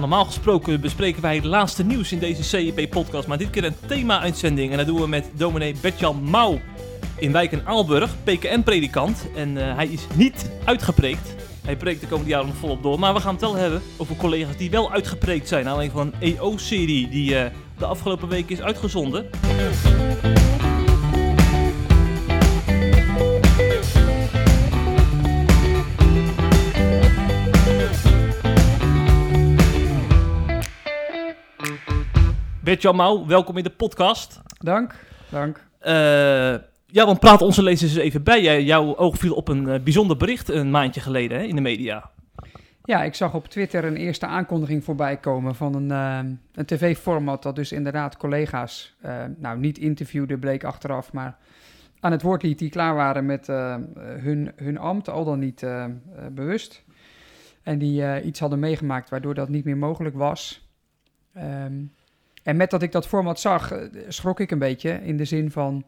Normaal gesproken bespreken wij het laatste nieuws in deze CEP-podcast, maar dit keer een thema-uitzending. En dat doen we met dominee Bertjan Mouw in Wijk en Aalburg, PKN-predikant. En eh, hij is niet uitgepreekt. Hij preekt de komende jaren nog volop door. Maar we gaan het wel hebben over collega's die wel uitgepreekt zijn. Alleen van een EO-serie die eh, de afgelopen week is uitgezonden. Bert-Jan Mouw, welkom in de podcast. Dank, dank. Uh, ja, want praat onze lezers eens even bij. Jij, jouw oog viel op een uh, bijzonder bericht een maandje geleden hè, in de media. Ja, ik zag op Twitter een eerste aankondiging voorbij komen van een, uh, een tv-format dat dus inderdaad collega's, nou niet interviewde, bleek achteraf, maar aan het woord liet die klaar waren met hun, hun ambt, al dan niet bewust. En die iets hadden meegemaakt waardoor dat niet meer mogelijk was. Um, en met dat ik dat format zag, eh, schrok ik een beetje in de zin van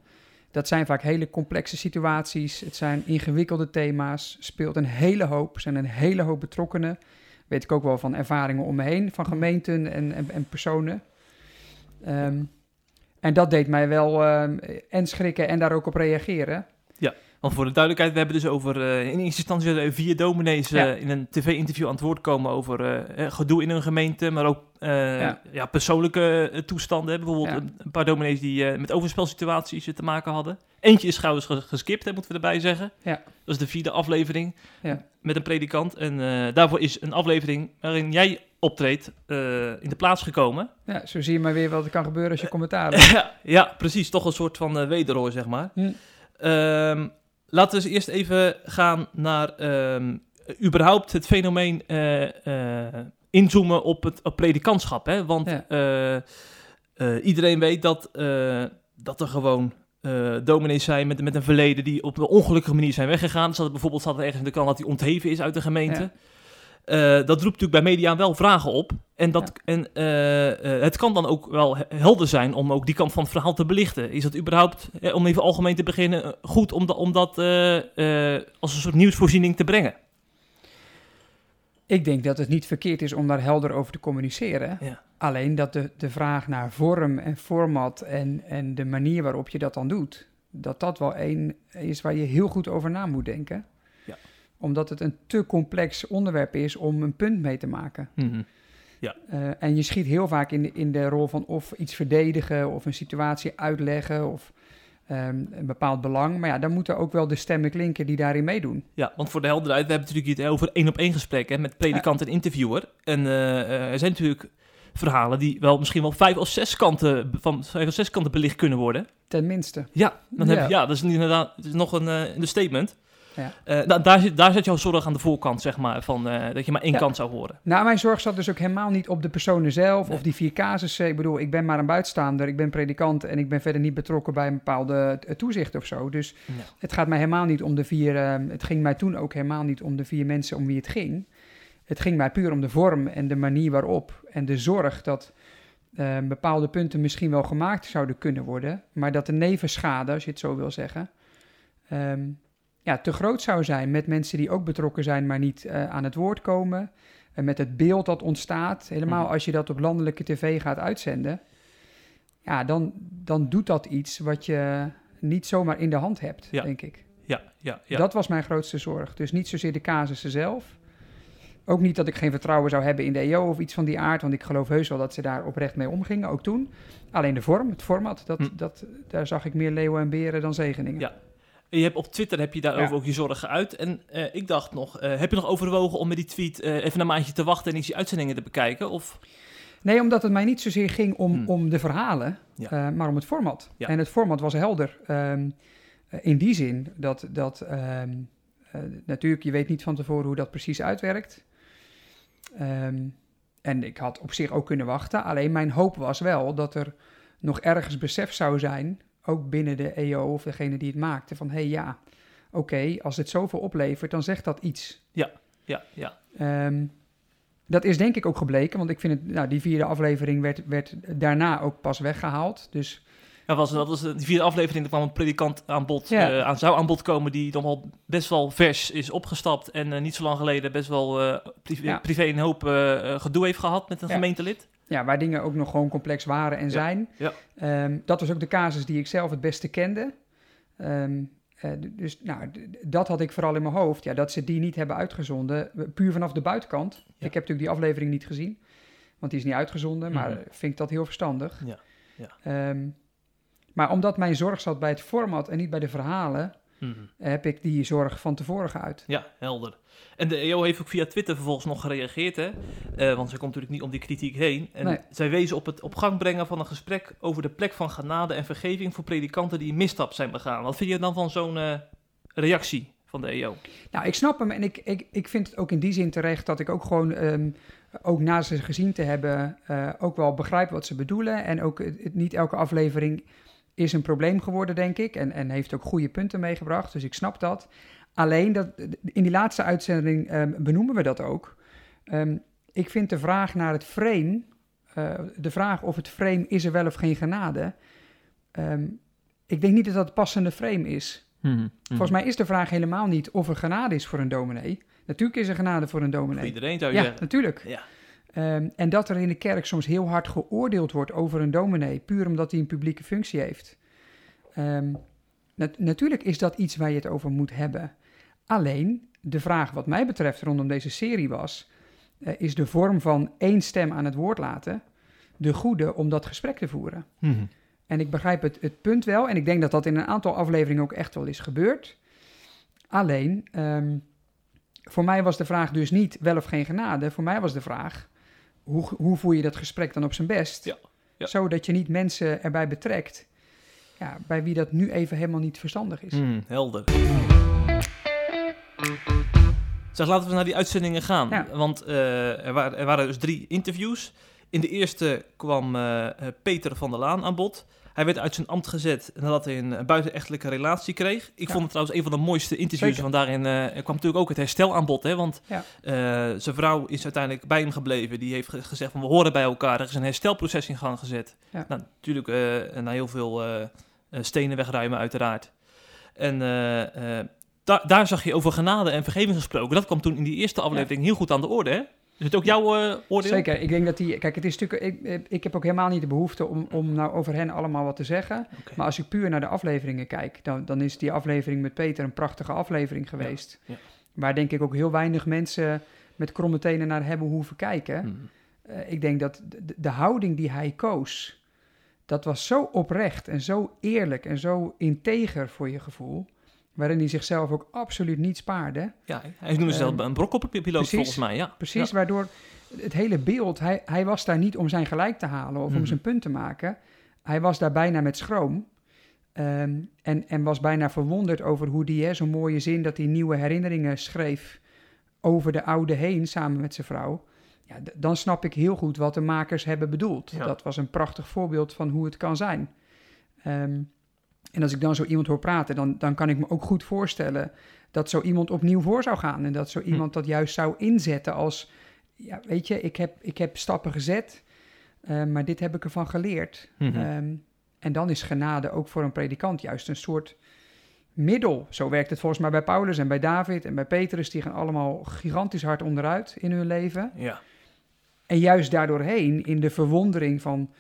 dat zijn vaak hele complexe situaties. Het zijn ingewikkelde thema's. Speelt een hele hoop. Zijn een hele hoop betrokkenen. Weet ik ook wel van ervaringen om me heen, van gemeenten en, en, en personen. Um, en dat deed mij wel um, en schrikken en daar ook op reageren. Ja. Want voor de duidelijkheid, we hebben dus over, uh, in eerste instantie vier dominees uh, in een tv-interview aan het woord komen over uh, gedoe in een gemeente, maar ook ja. ja. persoonlijke toestanden. Bijvoorbeeld ja. een, een, paar dominees die met overspelsituaties te maken hadden. Eentje is trouwens geskipt, hè, moeten we erbij zeggen. Ja. Dat is de vierde aflevering met een predikant. En daarvoor is een aflevering waarin jij optreedt in de plaats gekomen. Ja, zo zie je maar weer wat er kan gebeuren als je commentaar hebt. ja, ja, precies. Toch een soort van wederhoor, zeg maar. Hm. Um, Laten we eens eerst even gaan naar um, überhaupt het fenomeen uh, uh, inzoomen op het op predikantschap. Hè? Want ja. uh, iedereen weet dat, dat er gewoon dominees zijn met, met een verleden die op een ongelukkige manier zijn weggegaan. Zodat bijvoorbeeld staat er ergens in de kant dat hij ontheven is uit de gemeente. Ja. Uh, dat roept natuurlijk bij media wel vragen op. En, dat, ja. en uh, uh, het kan dan ook wel helder zijn om ook die kant van het verhaal te belichten. Is dat überhaupt, om even algemeen te beginnen, goed om, da, om dat als een soort nieuwsvoorziening te brengen? Ik denk dat het niet verkeerd is om daar helder over te communiceren. Ja. Alleen dat de, de vraag naar vorm en format en, en de manier waarop je dat dan doet, dat dat wel één is waar je heel goed over na moet denken omdat het een te complex onderwerp is om een punt mee te maken. Mm -hmm. ja. Uh, en je schiet heel vaak in de, in de rol van of iets verdedigen of een situatie uitleggen of um, een bepaald belang. Maar ja, dan moeten ook wel de stemmen klinken die daarin meedoen. Ja, want voor de helderheid, we hebben natuurlijk hier over één op één gesprekken met predikant ja. en interviewer. En uh, er zijn natuurlijk verhalen die wel misschien wel vijf of zes kanten van vijf of zes kanten belicht kunnen worden. Tenminste. Ja, dan heb je, ja, dat is inderdaad dat is nog een, uh, statement. Ja. Uh, da daar, zit, daar zit jouw zorg aan de voorkant, zeg maar, van uh, dat je maar één ja. kant zou horen. Nou, mijn zorg zat dus ook helemaal niet op de personen zelf nee. of die vier casussen. Ik bedoel, ik ben maar een buitenstaander, ik ben predikant en ik ben verder niet betrokken bij een bepaalde toezicht of zo. Dus het gaat mij helemaal niet om de vier, uh, het ging mij toen ook helemaal niet om de vier mensen om wie het ging. Het ging mij puur om de vorm en de manier waarop en de zorg dat uh, bepaalde punten misschien wel gemaakt zouden kunnen worden, maar dat de nevenschade, als je het zo wil zeggen, um, ja, te groot zou zijn met mensen die ook betrokken zijn, maar niet uh, aan het woord komen. En met het beeld dat ontstaat, helemaal als je dat op landelijke tv gaat uitzenden, ja, dan, dan doet dat iets wat je niet zomaar in de hand hebt, ja. denk ik. Ja, ja, ja. Dat was mijn grootste zorg. Dus niet zozeer de casussen zelf. Ook niet dat ik geen vertrouwen zou hebben in de EO of iets van die aard, want ik geloof heus wel dat ze daar oprecht mee omgingen, ook toen. Alleen de vorm, het format, dat, hm. dat, daar zag ik meer leeuwen en beren dan zegeningen. Ja, je hebt op Twitter heb je daarover ja. ook je zorgen geuit. En uh, ik dacht nog, uh, heb je nog overwogen om met die tweet uh, even een maandje te wachten en eens die uitzendingen te bekijken? Of? Nee, omdat het mij niet zozeer ging om, hmm. om de verhalen, ja. maar om het format. Ja. En het format was helder. Um, in die zin dat, dat um, natuurlijk, je weet niet van tevoren hoe dat precies uitwerkt. Um, en ik had op zich ook kunnen wachten. Alleen mijn hoop was wel dat er nog ergens besef zou zijn ook binnen de EO of degene die het maakte, van hé hey, ja, oké, okay, als het zoveel oplevert, dan zegt dat iets. Ja, ja, ja. Um, dat is denk ik ook gebleken, want ik vind het, nou, die vierde aflevering werd, werd daarna ook pas weggehaald. Dus Ja, was, dat was de vierde aflevering, er kwam een predikant aan bod, Ja. eh, aan, zou aan bod komen die dan wel best wel vers is opgestapt en eh, niet zo lang geleden best wel eh, privé, Ja. privé een hoop gedoe heeft gehad met een Ja. gemeentelid. Ja, waar dingen ook nog gewoon complex waren en zijn. ja. Ehm, dat was ook de casus die ik zelf het beste kende. Ehm, eh, dus nou, dat had ik vooral in mijn hoofd. Ja, dat ze die niet hebben uitgezonden, puur vanaf de buitenkant. Ik heb natuurlijk die aflevering niet gezien, want die is niet uitgezonden. Maar eh, vind ik dat heel verstandig. Ja, ja. Ehm, maar omdat mijn zorg zat bij het format en niet bij de verhalen, Mhm. heb ik die zorg van tevoren geuit. Ja, helder. En de EO heeft ook via Twitter vervolgens nog gereageerd, hè? Eh, want ze komt natuurlijk niet om die kritiek heen. En Nee. zij wezen op het op gang brengen van een gesprek over de plek van genade en vergeving voor predikanten die een misstap zijn begaan. Wat vind je dan van zo'n eh, reactie van de EO? Nou, ik snap hem en ik, ik, ik vind het ook in die zin terecht dat ik ook gewoon, ehm, ook na ze gezien te hebben, eh, ook wel begrijp wat ze bedoelen. En ook het- het- niet elke aflevering is een probleem geworden, denk ik. En, en heeft ook goede punten meegebracht, dus ik snap dat. Alleen, dat, in die laatste uitzending ehm, benoemen we dat ook. Ehm, ik vind de vraag naar het frame, eh, de vraag of het frame is er wel of geen genade, ehm, ik denk niet dat dat het passende frame is. Volgens mij is de vraag helemaal niet of er genade is voor een dominee. Natuurlijk is er genade voor een Voor dominee. iedereen zou je Ja, zeggen. natuurlijk. Ja. Ehm, en dat er in de kerk soms heel hard geoordeeld wordt over een dominee, puur omdat hij een publieke functie heeft. Ehm, nat- natuurlijk is dat iets waar je het over moet hebben. Alleen, de vraag wat mij betreft rondom deze serie was, eh, is de vorm van één stem aan het woord laten de goede om dat gesprek te voeren? Mhm. En ik begrijp het, het punt wel. En ik denk dat dat in een aantal afleveringen ook echt wel is gebeurd. Alleen, ehm, voor mij was de vraag dus niet wel of geen genade. Voor mij was de vraag, hoe, hoe voer je dat gesprek dan op zijn best? Ja, ja. Zodat je niet mensen erbij betrekt, ja, bij wie dat nu even helemaal niet verstandig is. Hmm, helder. Zeg, laten we naar die uitzendingen gaan. Ja. Want eh, er, waren, er waren dus drie interviews. In de eerste kwam eh, Peter van der Laan aan bod. Hij werd uit zijn ambt gezet nadat hij een buitenechtelijke relatie kreeg. Ik Ja. vond het trouwens een van de mooiste interviews. Zeker. Want daarin eh, kwam natuurlijk ook het herstel aan bod. Hè? Want Ja. eh, zijn vrouw is uiteindelijk bij hem gebleven. Die heeft ge- gezegd van we horen bij elkaar. Er is een herstelproces in gang gezet. Ja. Nou, natuurlijk eh, na heel veel stenen wegruimen uiteraard. En da- daar zag je over genade en vergeving gesproken. Dat kwam toen in die eerste aflevering heel goed aan de orde, hè? Is het ook jouw eh, oordeel? Zeker, ik denk dat die... Kijk, het is natuurlijk... Ik, ik heb ook helemaal niet de behoefte om, om nou over hen allemaal wat te zeggen. Maar als ik puur naar de afleveringen kijk, dan, dan is die aflevering met Peter een prachtige aflevering geweest. ja. Waar denk ik ook heel weinig mensen met kromme tenen naar hebben hoeven kijken. Hmm. Eh, ik denk dat de, de houding die hij koos, dat was zo oprecht en zo eerlijk en zo integer voor je gevoel. Waarin hij zichzelf ook absoluut niet spaarde. Ja, hij noemde zichzelf Ehm, een brokkelpiloot volgens mij, ja. Precies, Ja. waardoor het hele beeld, hij, hij was daar niet om zijn gelijk te halen of Mhm. om zijn punt te maken. Hij was daar bijna met schroom. Ehm, en, en was bijna verwonderd over hoe die, zo'n mooie zin, dat hij nieuwe herinneringen schreef over de oude heen samen met zijn vrouw. Ja, dan snap ik heel goed wat de makers hebben bedoeld. Ja. Dat was een prachtig voorbeeld van hoe het kan zijn. Ehm, en als ik dan zo iemand hoor praten, dan, dan kan ik me ook goed voorstellen dat zo iemand opnieuw voor zou gaan. En dat zo iemand dat juist zou inzetten als, ja, weet je, ik heb, ik heb stappen gezet, eh, maar dit heb ik ervan geleerd. Mhm. Ehm, en dan is genade ook voor een predikant juist een soort middel. Zo werkt het volgens mij bij Paulus en bij David en bij Petrus. Die gaan allemaal gigantisch hard onderuit in hun leven. Ja. En juist daardoorheen in de verwondering van...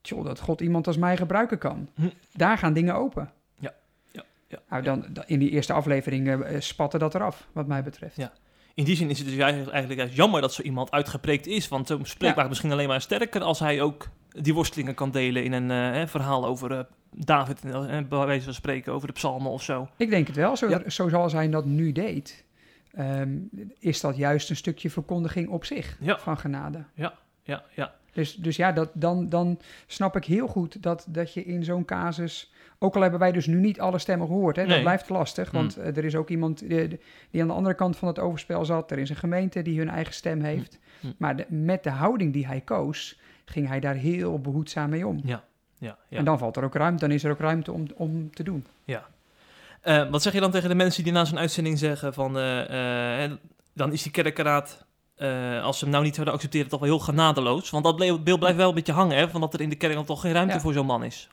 Tjoh, dat God iemand als mij gebruiken kan. Hm. Daar gaan dingen open. Ja, ja, ja. Nou, dan, in die eerste aflevering eh, spatte dat eraf, wat mij betreft. Ja. In die zin is het dus eigenlijk, jammer dat zo iemand uitgepreekt is. Want zo'n spreek Ja. maakt misschien alleen maar sterker als hij ook die worstelingen kan delen in een eh, verhaal over eh, David, en eh, bij wijze van spreken over de psalmen of zo. Ik denk het wel. Zo, Ja. zo zoals hij dat nu deed, ehm, is dat juist een stukje verkondiging op zich Ja. van genade. Ja, ja. Dus, dus ja, dat, dan, dan snap ik heel goed dat, dat je in zo'n casus... Ook al hebben wij dus nu niet alle stemmen gehoord, hè, Nee. dat blijft lastig. Want Hmm. eh, er is ook iemand eh, die aan de andere kant van het overspel zat. Er is een gemeente die hun eigen stem heeft. Hmm. Maar de- met de houding die hij koos, ging hij daar heel behoedzaam mee om. Ja, ja, ja. En dan valt er ook ruimte, dan is er ook ruimte om, om te doen. Eh, wat zeg je dan tegen de mensen die na zo'n uitzending zeggen van... dan is die kerkenraad, eh, als ze hem nou niet zouden accepteren, toch wel heel genadeloos. Want dat beeld blijft wel een beetje hangen, hè? Van dat er in de kerk dan toch geen ruimte Ja. voor zo'n man is.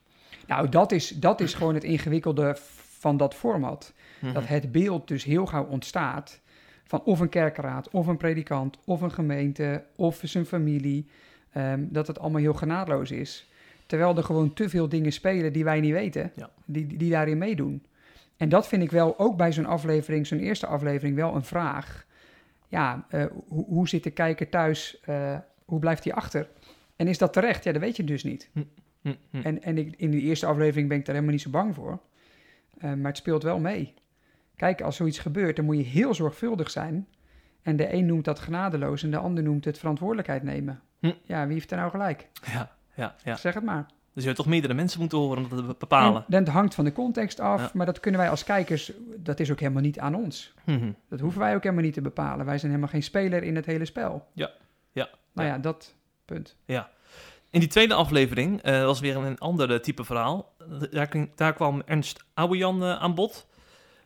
Nou, dat is, dat is gewoon het ingewikkelde van dat format. Mhm. Dat het beeld dus heel gauw ontstaat van of een kerkraad, of een predikant, of een gemeente, of zijn familie. ehm, dat het allemaal heel genadeloos is. Terwijl er gewoon te veel dingen spelen die wij niet weten, Ja. die, die daarin meedoen. En dat vind ik wel ook bij zo'n aflevering, zo'n eerste aflevering, wel een vraag. Ja, eh, hoe, hoe zit de kijker thuis? eh, hoe blijft hij achter? En is dat terecht? Ja, dat weet je dus niet. Hm, hm. En, en ik, in die eerste aflevering ben ik daar helemaal niet zo bang voor. Eh, maar het speelt wel mee. Kijk, als zoiets gebeurt, dan moet je heel zorgvuldig zijn. En de een noemt dat genadeloos en de ander noemt het verantwoordelijkheid nemen. Hm. Ja, wie heeft er nou gelijk? Ja, ja, ja. Zeg het maar. Dus je hebt toch meerdere mensen moeten horen om dat te bepalen. En dat hangt van de context af, Ja. maar dat kunnen wij als kijkers, dat is ook helemaal niet aan ons. Mhm. Dat hoeven wij ook helemaal niet te bepalen. Wij zijn helemaal geen speler in het hele spel. Ja, ja, Nou ja. ja, dat punt. In die tweede aflevering eh, was weer een ander type verhaal. Daar, kwam- daar kwam Ernst Ouwejan eh, aan bod.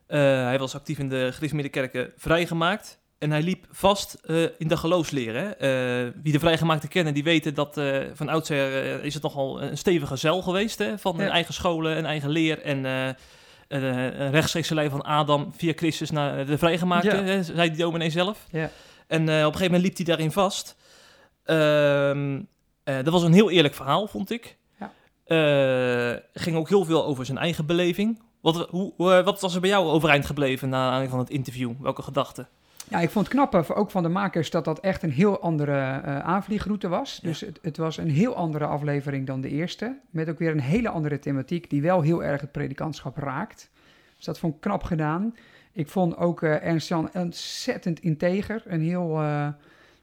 Eh, hij was actief in de gereformeerde kerken vrijgemaakt. En hij liep vast eh, in de geloofsleren. Eh, wie de vrijgemaakte kennen, die weten dat eh, van oudsher is het nogal een stevige zeil geweest. Hè, van Ja. eigen scholen, een eigen leer en een, een rechtstreekse lijn van Adam via Christus naar de vrijgemaakte, Ja. hè, zei die dominee zelf. Ja. En op een gegeven moment liep hij daarin vast. Ehm, eh, dat was een heel eerlijk verhaal, vond ik. Ja. Ging ook heel veel over zijn eigen beleving. Wat, hoe, wat was er bij jou overeind gebleven na aanleiding van het interview? Welke gedachten? Ja, ik vond het knap, eh, ook van de makers, dat dat echt een heel andere eh, aanvliegroute was. Ja. Dus het, het was een heel andere aflevering dan de eerste. Met ook weer een hele andere thematiek, die wel heel erg het predikantschap raakt. Dus dat vond ik knap gedaan. Ik vond ook eh Ernst Jan ontzettend integer. Een heel, eh,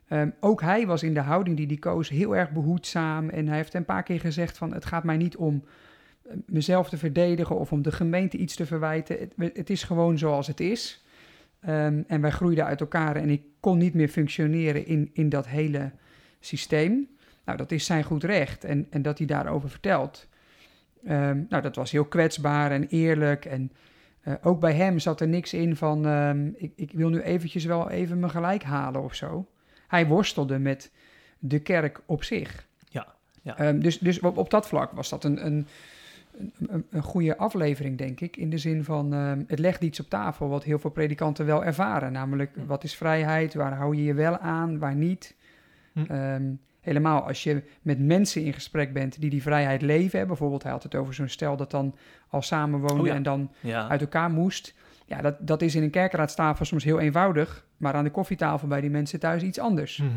ehm, ook hij was in de houding die hij koos heel erg behoedzaam. En hij heeft een paar keer gezegd van het gaat mij niet om mezelf te verdedigen of om de gemeente iets te verwijten. Het, het is gewoon zoals het is. Ehm, en wij groeiden uit elkaar en ik kon niet meer functioneren in, in dat hele systeem. Nou, dat is zijn goed recht en, en dat hij daarover vertelt. Ehm, nou, dat was heel kwetsbaar en eerlijk. En eh, ook bij hem zat er niks in van, ehm, ik, ik wil nu eventjes wel even mijn gelijk halen of zo. Hij worstelde met de kerk op zich. Ja, ja. Dus dus op, op dat vlak was dat een, een, een, een goede aflevering, denk ik. In de zin van, ehm, het legt iets op tafel wat heel veel predikanten wel ervaren. Namelijk, Hm. wat is vrijheid? Waar hou je je wel aan? Waar niet? Hm. Ehm, helemaal als je met mensen in gesprek bent die die vrijheid leven. Hè. Bijvoorbeeld, hij had het over zo'n stel dat dan al samenwoonde Oh ja. en dan Ja, uit elkaar moest. Ja, dat, dat is in een kerkraadstafel soms heel eenvoudig. Maar aan de koffietafel bij die mensen thuis iets anders. Mhm.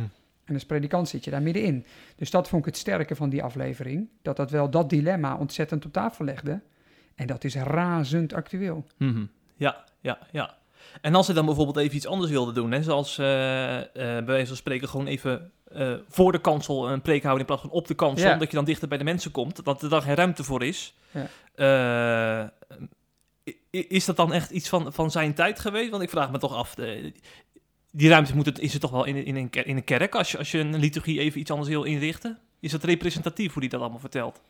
En als predikant zit je daar middenin. Dus dat vond ik het sterke van die aflevering. Dat dat wel dat dilemma ontzettend op tafel legde. En dat is razend actueel. Mhm. Ja, ja, ja. En als hij dan bijvoorbeeld even iets anders wilde doen, hè, zoals eh, eh, bij wijze van spreken gewoon even eh, voor de kansel een preek houden in plaats van op de kansel, Ja. omdat je dan dichter bij de mensen komt, dat er dan geen ruimte voor is. Ja. Is dat dan echt iets van, van zijn tijd geweest? Want ik vraag me toch af, die ruimte moet het, is het toch wel in, in, een, in een kerk, als je, als je een liturgie even iets anders wil inrichten? Is dat representatief hoe die dat allemaal vertelt?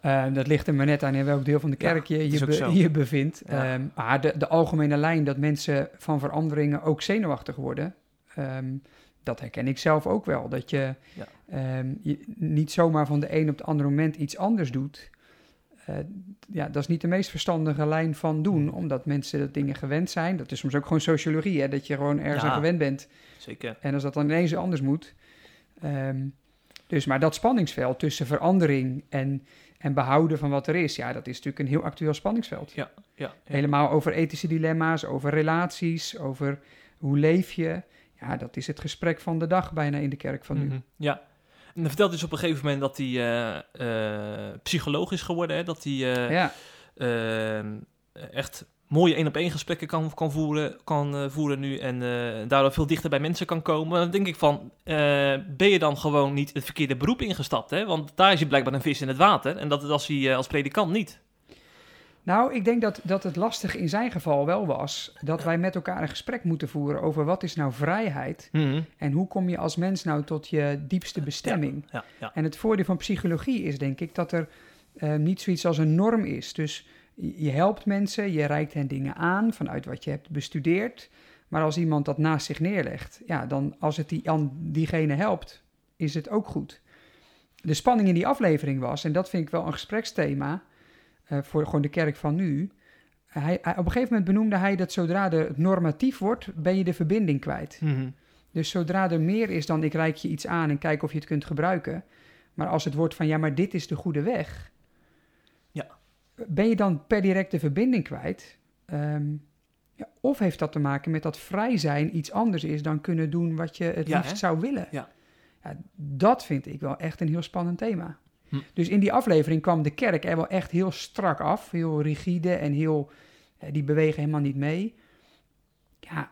Eh, dat ligt er maar net aan in welk deel van de Ja, kerk je je, be- je bevindt. Ja. Ehm, maar de, de algemene lijn dat mensen van veranderingen ook zenuwachtig worden... ehm, dat herken ik zelf ook wel. Dat je, Ja. ehm, je niet zomaar van de een op het andere moment iets anders doet. Eh, ja, dat is niet de meest verstandige lijn van doen, omdat mensen dat dingen gewend zijn. Dat is soms ook gewoon sociologie, hè, dat je gewoon ergens Ja. aan gewend bent. Zeker. En als dat dan ineens anders moet. ehm, dus, maar dat spanningsveld tussen verandering en, en behouden van wat er is, ja, dat is natuurlijk een heel actueel spanningsveld. Ja, ja. Helemaal over ethische dilemma's, over relaties, over hoe leef je. Ja, dat is het gesprek van de dag bijna in de kerk van nu. Mhm, Ja. En dan vertelt dus op een gegeven moment dat hij eh, eh, psycholoog is geworden. Hè? Dat hij eh, Ja, echt mooie één-op-één gesprekken kan, kan, voeren, kan voeren nu. En daardoor veel dichter bij mensen kan komen. Dan denk ik van, ben je dan gewoon niet het verkeerde beroep ingestapt? Hè? Want daar is je blijkbaar een vis in het water. En dat was hij als predikant niet. Nou, ik denk dat, dat het lastig in zijn geval wel was dat wij met elkaar een gesprek moeten voeren over wat is nou vrijheid en hoe kom je als mens nou tot je diepste bestemming. Ja, ja. En het voordeel van psychologie is denk ik dat er eh, niet zoiets als een norm is. Dus je je helpt mensen, je reikt hen dingen aan vanuit wat je hebt bestudeerd. Maar als iemand dat naast zich neerlegt, ja, dan als het die, aan diegene helpt, is het ook goed. De spanning in die aflevering was, en dat vind ik wel een gespreksthema, eh, voor gewoon de kerk van nu. Hij, hij- op een gegeven moment benoemde hij dat zodra er het normatief wordt, ben je de verbinding kwijt. Mhm. Dus zodra er meer is dan ik reik je iets aan en kijk of je het kunt gebruiken. Maar als het wordt van ja, maar dit is de goede weg. Ja. Ben je dan per direct de verbinding kwijt? Ehm, ja, of heeft dat te maken met dat vrij zijn iets anders is dan kunnen doen wat je het Ja, liefst hè? zou willen? Ja. Ja, dat vind ik wel echt een heel spannend thema. Hm. Dus in die aflevering kwam de kerk er wel echt heel strak af. Heel rigide en heel... ja, die bewegen helemaal niet mee. Ja,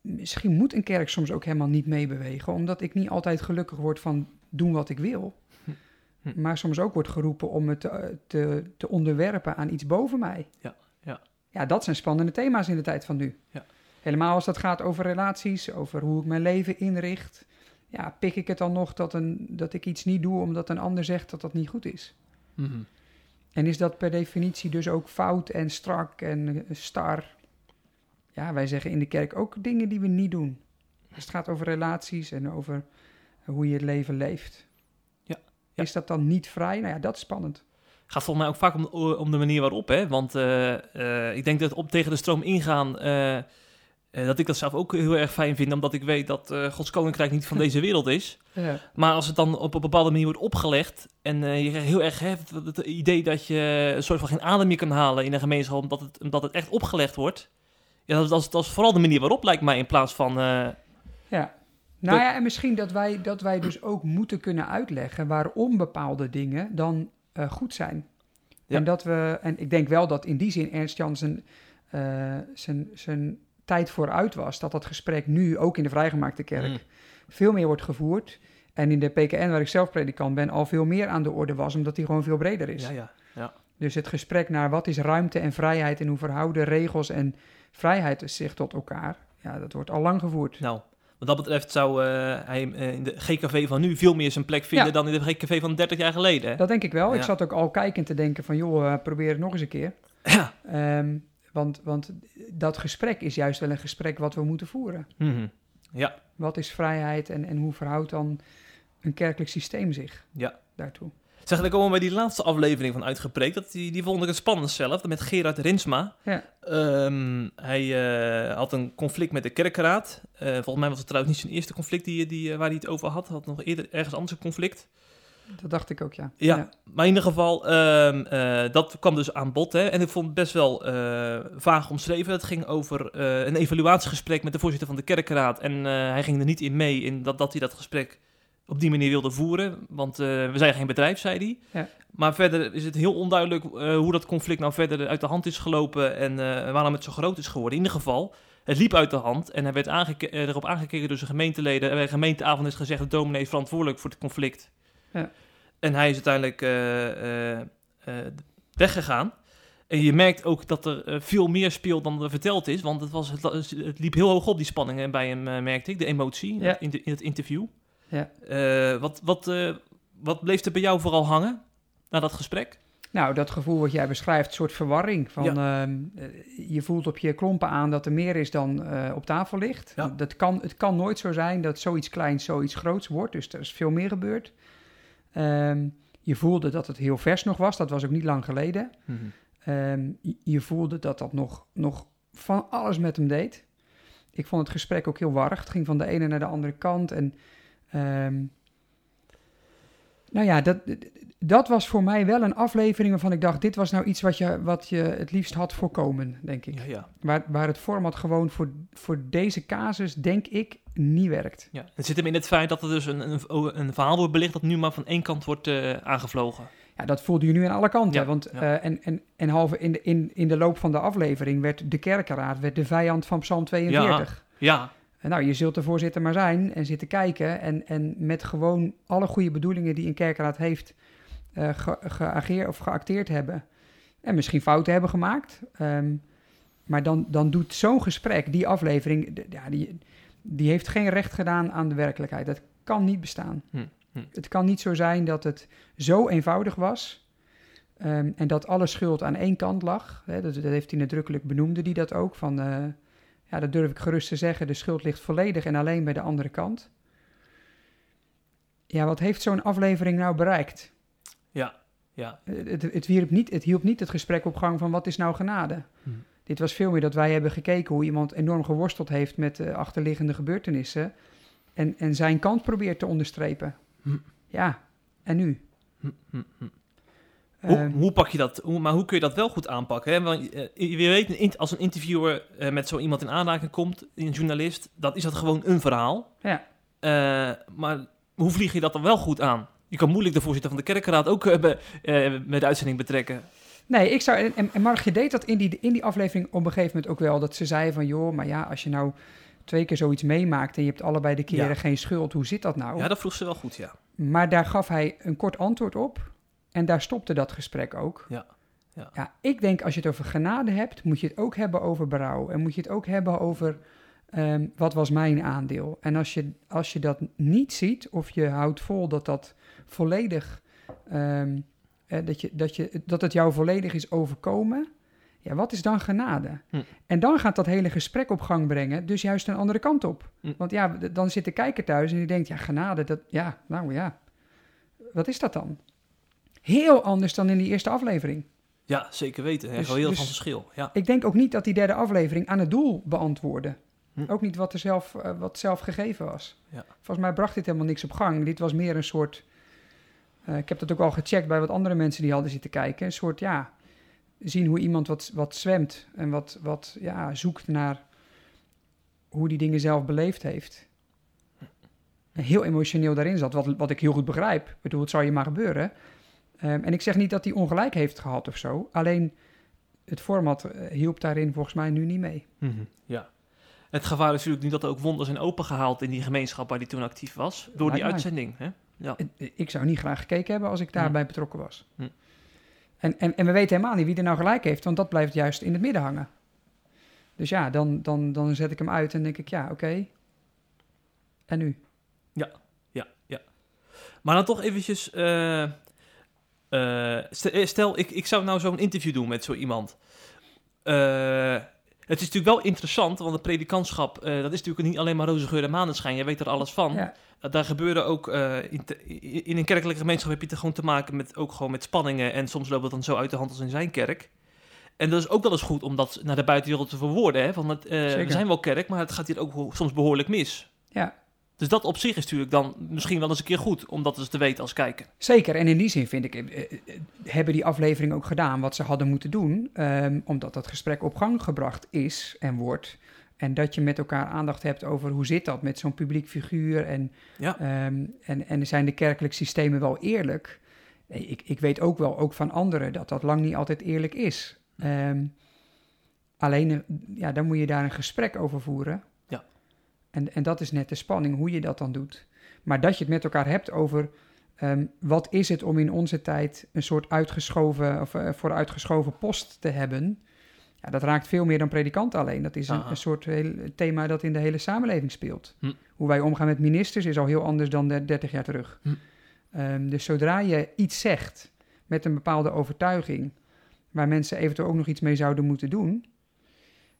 misschien moet een kerk soms ook helemaal niet meebewegen. Omdat ik niet altijd gelukkig word van doen wat ik wil. Hm. Hm. Maar soms ook wordt geroepen om het te, te, te onderwerpen aan iets boven mij. Ja, ja. Ja, dat zijn spannende thema's in de tijd van nu. Ja. Helemaal als dat gaat over relaties, over hoe ik mijn leven inricht. Ja, pik ik het dan nog dat, een, dat ik iets niet doe omdat een ander zegt dat dat niet goed is? Mhm. En is dat per definitie dus ook fout en strak en eh, star? Ja, wij zeggen in de kerk ook dingen die we niet doen. Als het gaat over relaties en over hoe je het leven leeft. Ja, ja. Is dat dan niet vrij? Nou ja, dat is spannend. gaat volgens mij ook vaak om, om de manier waarop, hè? Want eh, eh, ik denk dat op tegen de stroom ingaan, eh, dat ik dat zelf ook heel erg fijn vind, omdat ik weet dat eh, Gods koninkrijk niet van deze wereld is. Ja, Maar als het dan op een bepaalde manier wordt opgelegd en eh, je heel erg hè, het, het idee dat je een soort van geen adem meer kan halen in een gemeenschap, omdat het, omdat het echt opgelegd wordt. Ja, dat, is- dat, is, dat is vooral de manier waarop, lijkt mij, in plaats van... ja. Nou ja, en misschien dat wij, dat wij dus ook moeten kunnen uitleggen waarom bepaalde dingen dan goed zijn. Ja. En dat we, en ik denk wel dat in die zin Ernst Jan zijn, zijn, tijd vooruit was. Dat dat gesprek nu ook in de vrijgemaakte kerk mm, veel meer wordt gevoerd. En in de PKN, waar ik zelf predikant ben, al veel meer aan de orde was, omdat die gewoon veel breder is. ja, ja, ja. Dus het gesprek naar wat is ruimte en vrijheid en hoe verhouden regels en vrijheid zich tot elkaar, ja, dat wordt al lang gevoerd. Nou, wat dat betreft zou eh, hij eh, in de GKV van nu veel meer zijn plek vinden Ja. dan in de GKV van 30 jaar geleden. Hè? Dat denk ik wel. Ik zat ook al kijkend te denken van, joh, eh, probeer het nog eens een keer. Ja. Ehm, want, want dat gesprek is juist wel een gesprek wat we moeten voeren. Mhm. Ja, Wat is vrijheid en, en hoe verhoudt dan een kerkelijk systeem zich Ja. daartoe? Zeg, dan komen we bij die laatste aflevering van Uitgepreekt. Dat, die, die vond ik het spannend zelf, met Gerard Rinsma. Ja. Ehm, hij eh, had een conflict met de kerkenraad. Eh, volgens mij was het trouwens niet zijn eerste conflict die, die, eh, waar hij het over had. Hij had nog eerder ergens anders een conflict. Dat dacht ik ook, ja. Ja, maar in ieder geval, ehm, eh, dat kwam dus aan bod. Hè, en ik vond het best wel eh, vaag omschreven. Het ging over eh, een evaluatiegesprek met de voorzitter van de kerkenraad. En hij ging er niet in mee in dat, dat hij dat gesprek op die manier wilde voeren. Want we zijn geen bedrijf, zei hij. Ja. Maar verder is het heel onduidelijk hoe dat conflict nou verder uit de hand is gelopen. En waarom het zo groot is geworden. In ieder geval, het liep uit de hand. En hij werd aangeke- erop aangekeken door zijn gemeenteleden. En bij de gemeenteavond is gezegd, de dominee is verantwoordelijk voor het conflict. Ja. En hij is uiteindelijk eh, eh, eh, weggegaan. En je merkt ook dat er veel meer speelt dan er verteld is. Want het, was, het, liep heel hoog op, die spanning eh, bij hem, merkte ik. De emotie Ja. in, de, in het interview. Ja. Wat, wat, wat bleef er bij jou vooral hangen na dat gesprek? Nou, dat gevoel wat jij beschrijft, een soort verwarring. Van, ehm, eh, je voelt op je klompen aan dat er meer is dan op tafel ligt. Dat kan, het kan nooit zo zijn dat zoiets kleins zoiets groots wordt. Dus er is veel meer gebeurd. Ehm, je voelde dat het heel vers nog was. Dat was ook niet lang geleden. Ehm, je- je voelde dat dat nog, nog van alles met hem deed. Ik vond het gesprek ook heel warrig. Het ging van de ene naar de andere kant. En ehm, nou ja, dat, dat was voor mij wel een aflevering waarvan ik dacht... dit was nou iets wat je, wat je het liefst had voorkomen, denk ik. Ja, ja. Waar, waar het format gewoon voor, voor deze casus, denk ik, niet werkt. ja. Het zit hem in het feit dat er dus een, een, een verhaal wordt belicht dat nu maar van één kant wordt eh, aangevlogen. Ja, dat voelde je nu aan alle kanten. Ja, want, ja. eh, en, en, en halve in de, in, in de loop van de aflevering werd de kerkenraad werd de vijand van Psalm 42. Ja, En nou, je zult de voorzitter maar zijn en zitten kijken. En, en met gewoon alle goede bedoelingen die een kerkenraad heeft eh ge, geageerd of geacteerd hebben. En misschien fouten hebben gemaakt. Ehm, maar dan, dan doet zo'n gesprek, die aflevering, ja, die, die heeft geen recht gedaan aan de werkelijkheid. Dat kan niet bestaan. Hm, hm. Het kan niet zo zijn dat het zo eenvoudig was. ehm, en dat alle schuld aan één kant lag. Hè, dat, dat heeft hij nadrukkelijk benoemde die dat ook. Van, eh, ja, dat durf ik gerust te zeggen. De schuld ligt volledig en alleen bij de andere kant. Ja, wat heeft zo'n aflevering nou bereikt? ja, Ja. Het, het, wierp niet, het hielp niet het gesprek op gang van wat is nou genade. Hm. Dit was veel meer dat wij hebben gekeken hoe iemand enorm geworsteld heeft met de achterliggende gebeurtenissen. En, en zijn kant probeert te onderstrepen. Hm. Ja, en nu? Hm, hm. Hoe, Ehm, hoe pak je dat? Hoe, maar hoe kun je dat wel goed aanpakken? Hè? Want eh, je weet, als een interviewer eh, met zo iemand in aanraking komt, een journalist, dan is dat gewoon een verhaal. Ja. Eh, maar hoe vlieg je dat dan wel goed aan? Je kan moeilijk de voorzitter van de kerkenraad ook eh, bij, eh, bij de uitzending betrekken. Nee, ik zou. En, en Margje deed dat in die, in die aflevering op een gegeven moment ook wel. Dat ze zei van joh, maar ja, als je nou twee keer zoiets meemaakt en je hebt allebei de keren Ja. geen schuld, hoe zit dat nou? Ja, dat vroeg ze wel goed, ja. Maar daar gaf hij een kort antwoord op. En daar stopte dat gesprek ook. Ja, ja. ik denk als je het over genade hebt, moet je het ook hebben over berouw. En moet je het ook hebben over ehm, wat was mijn aandeel. En als je, als je dat niet ziet, of je houdt vol dat dat volledig. ehm, eh, dat, je, dat, je, dat het jou volledig is overkomen. Ja, wat is dan genade? Hm. En dan gaat dat hele gesprek op gang brengen, dus juist een andere kant op. Hm. Want ja, dan zit de kijker thuis en die denkt, ja, genade, dat, ja, nou ja, wat is dat dan? Heel anders dan in die eerste aflevering. Ja, zeker weten. Dus- heel dus- van verschil. Ja. Ik denk ook niet dat die derde aflevering aan het doel beantwoordde. Hm. Ook niet wat er zelf, eh, wat zelf gegeven was. Ja. Volgens mij bracht dit helemaal niks op gang. Dit was meer een soort... eh, ik heb dat ook al gecheckt bij wat andere mensen die hadden zitten kijken. Een soort, ja, zien hoe iemand wat, wat zwemt en wat, wat ja, zoekt naar hoe die dingen zelf beleefd heeft. En heel emotioneel daarin zat, wat, wat ik heel goed begrijp. Ik bedoel, het zou je maar gebeuren. Ehm, en ik zeg niet dat hij ongelijk heeft gehad of zo. Alleen het format eh, hielp daarin volgens mij nu niet mee. Mhm, ja. Het gevaar is natuurlijk niet dat er ook wonden zijn opengehaald in die gemeenschap waar die toen actief was. Door die mij. uitzending. Hè? Ja. Het- Ik zou niet graag gekeken hebben als ik daarbij betrokken was. Hm. En, en, en we weten helemaal niet wie er nou gelijk heeft, want dat blijft juist in het midden hangen. Dus ja, dan, dan, dan zet ik hem uit en denk ik, ja, oké. En nu? Ja, ja. Maar dan toch eventjes... eh, eh, st- eh, stel, ik, ik zou nou zo'n interview doen met zo iemand. Eh, het is natuurlijk wel interessant, want het predikantschap... eh, dat is natuurlijk niet alleen maar roze geur en maneschijn. Jij weet er alles van. Ja, Uh, Daar gebeuren ook... eh, in, te- i- in een kerkelijke gemeenschap heb je te gewoon te maken met... ook gewoon met spanningen. En soms loopt het dan zo uit de hand als in zijn kerk. En dat is ook wel eens goed om dat naar de buitenwereld te verwoorden. Hè? Van het, eh, we zijn wel kerk, maar het gaat hier ook soms behoorlijk mis. ja, Dus dat op zich is natuurlijk dan misschien wel eens een keer goed om dat eens te weten als kijker. zeker. En in die zin vind ik, eh, eh, eh, hebben die aflevering ook gedaan wat ze hadden moeten doen. ehm, omdat dat gesprek op gang gebracht is en wordt. En dat je met elkaar aandacht hebt over hoe zit dat met zo'n publiek figuur. En, Ja. ehm, en, en zijn de kerkelijke systemen wel eerlijk? Nee, ik, ik weet ook wel, ook van anderen, dat dat lang niet altijd eerlijk is. Ehm, alleen, ja, dan moet je daar een gesprek over voeren. En, en dat is net de spanning, hoe je dat dan doet. Maar dat je het met elkaar hebt over ehm, wat is het om in onze tijd een soort uitgeschoven of eh, voor uitgeschoven post te hebben. Ja, dat raakt veel meer dan predikanten alleen. Dat is een, soort heel, thema dat in de hele samenleving speelt. Hm. Hoe wij omgaan met ministers is al heel anders dan de 30 jaar terug. Hm. Ehm, dus zodra je iets zegt met een bepaalde overtuiging, waar mensen eventueel ook nog iets mee zouden moeten doen,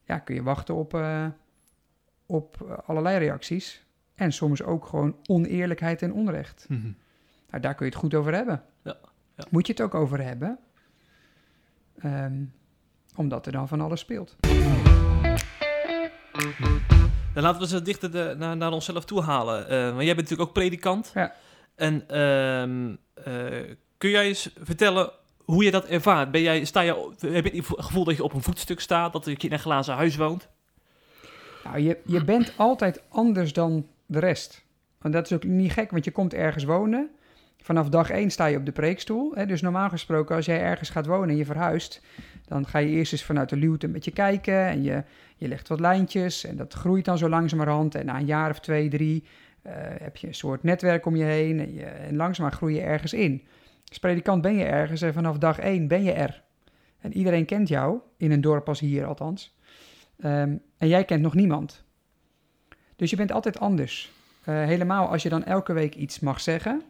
ja, kun je wachten op, eh, op eh, allerlei reacties. En soms ook gewoon oneerlijkheid en onrecht. Nou, daar kun je het goed over hebben. Ja, ja. Moet je het ook over hebben. Ehm, omdat er dan van alles speelt. Dan laten we ze dichter de, naar, naar onszelf toe halen. Eh, want jij bent natuurlijk ook predikant. Ja. En ehm, eh, kun jij eens vertellen hoe je dat ervaart? Ben jij, sta je, heb je het gevoel dat je op een voetstuk staat? Dat je in een glazen huis woont? Nou, je, je bent altijd anders dan de rest. Want dat is ook niet gek, want je komt ergens wonen. Vanaf dag één sta je op de preekstoel. Hè? Dus normaal gesproken, als jij ergens gaat wonen en je verhuist... dan ga je eerst eens vanuit de luwte een beetje kijken... en je, je legt wat lijntjes en dat groeit dan zo langzamerhand. En na een jaar of twee, drie eh, heb je een soort netwerk om je heen... en, je, en langzaam groei je ergens in. Als predikant ben je ergens en vanaf dag één ben je er. En iedereen kent jou, in een dorp als hier althans... Ehm, en jij kent nog niemand. Dus je bent altijd anders. Eh, helemaal als je dan elke week iets mag zeggen.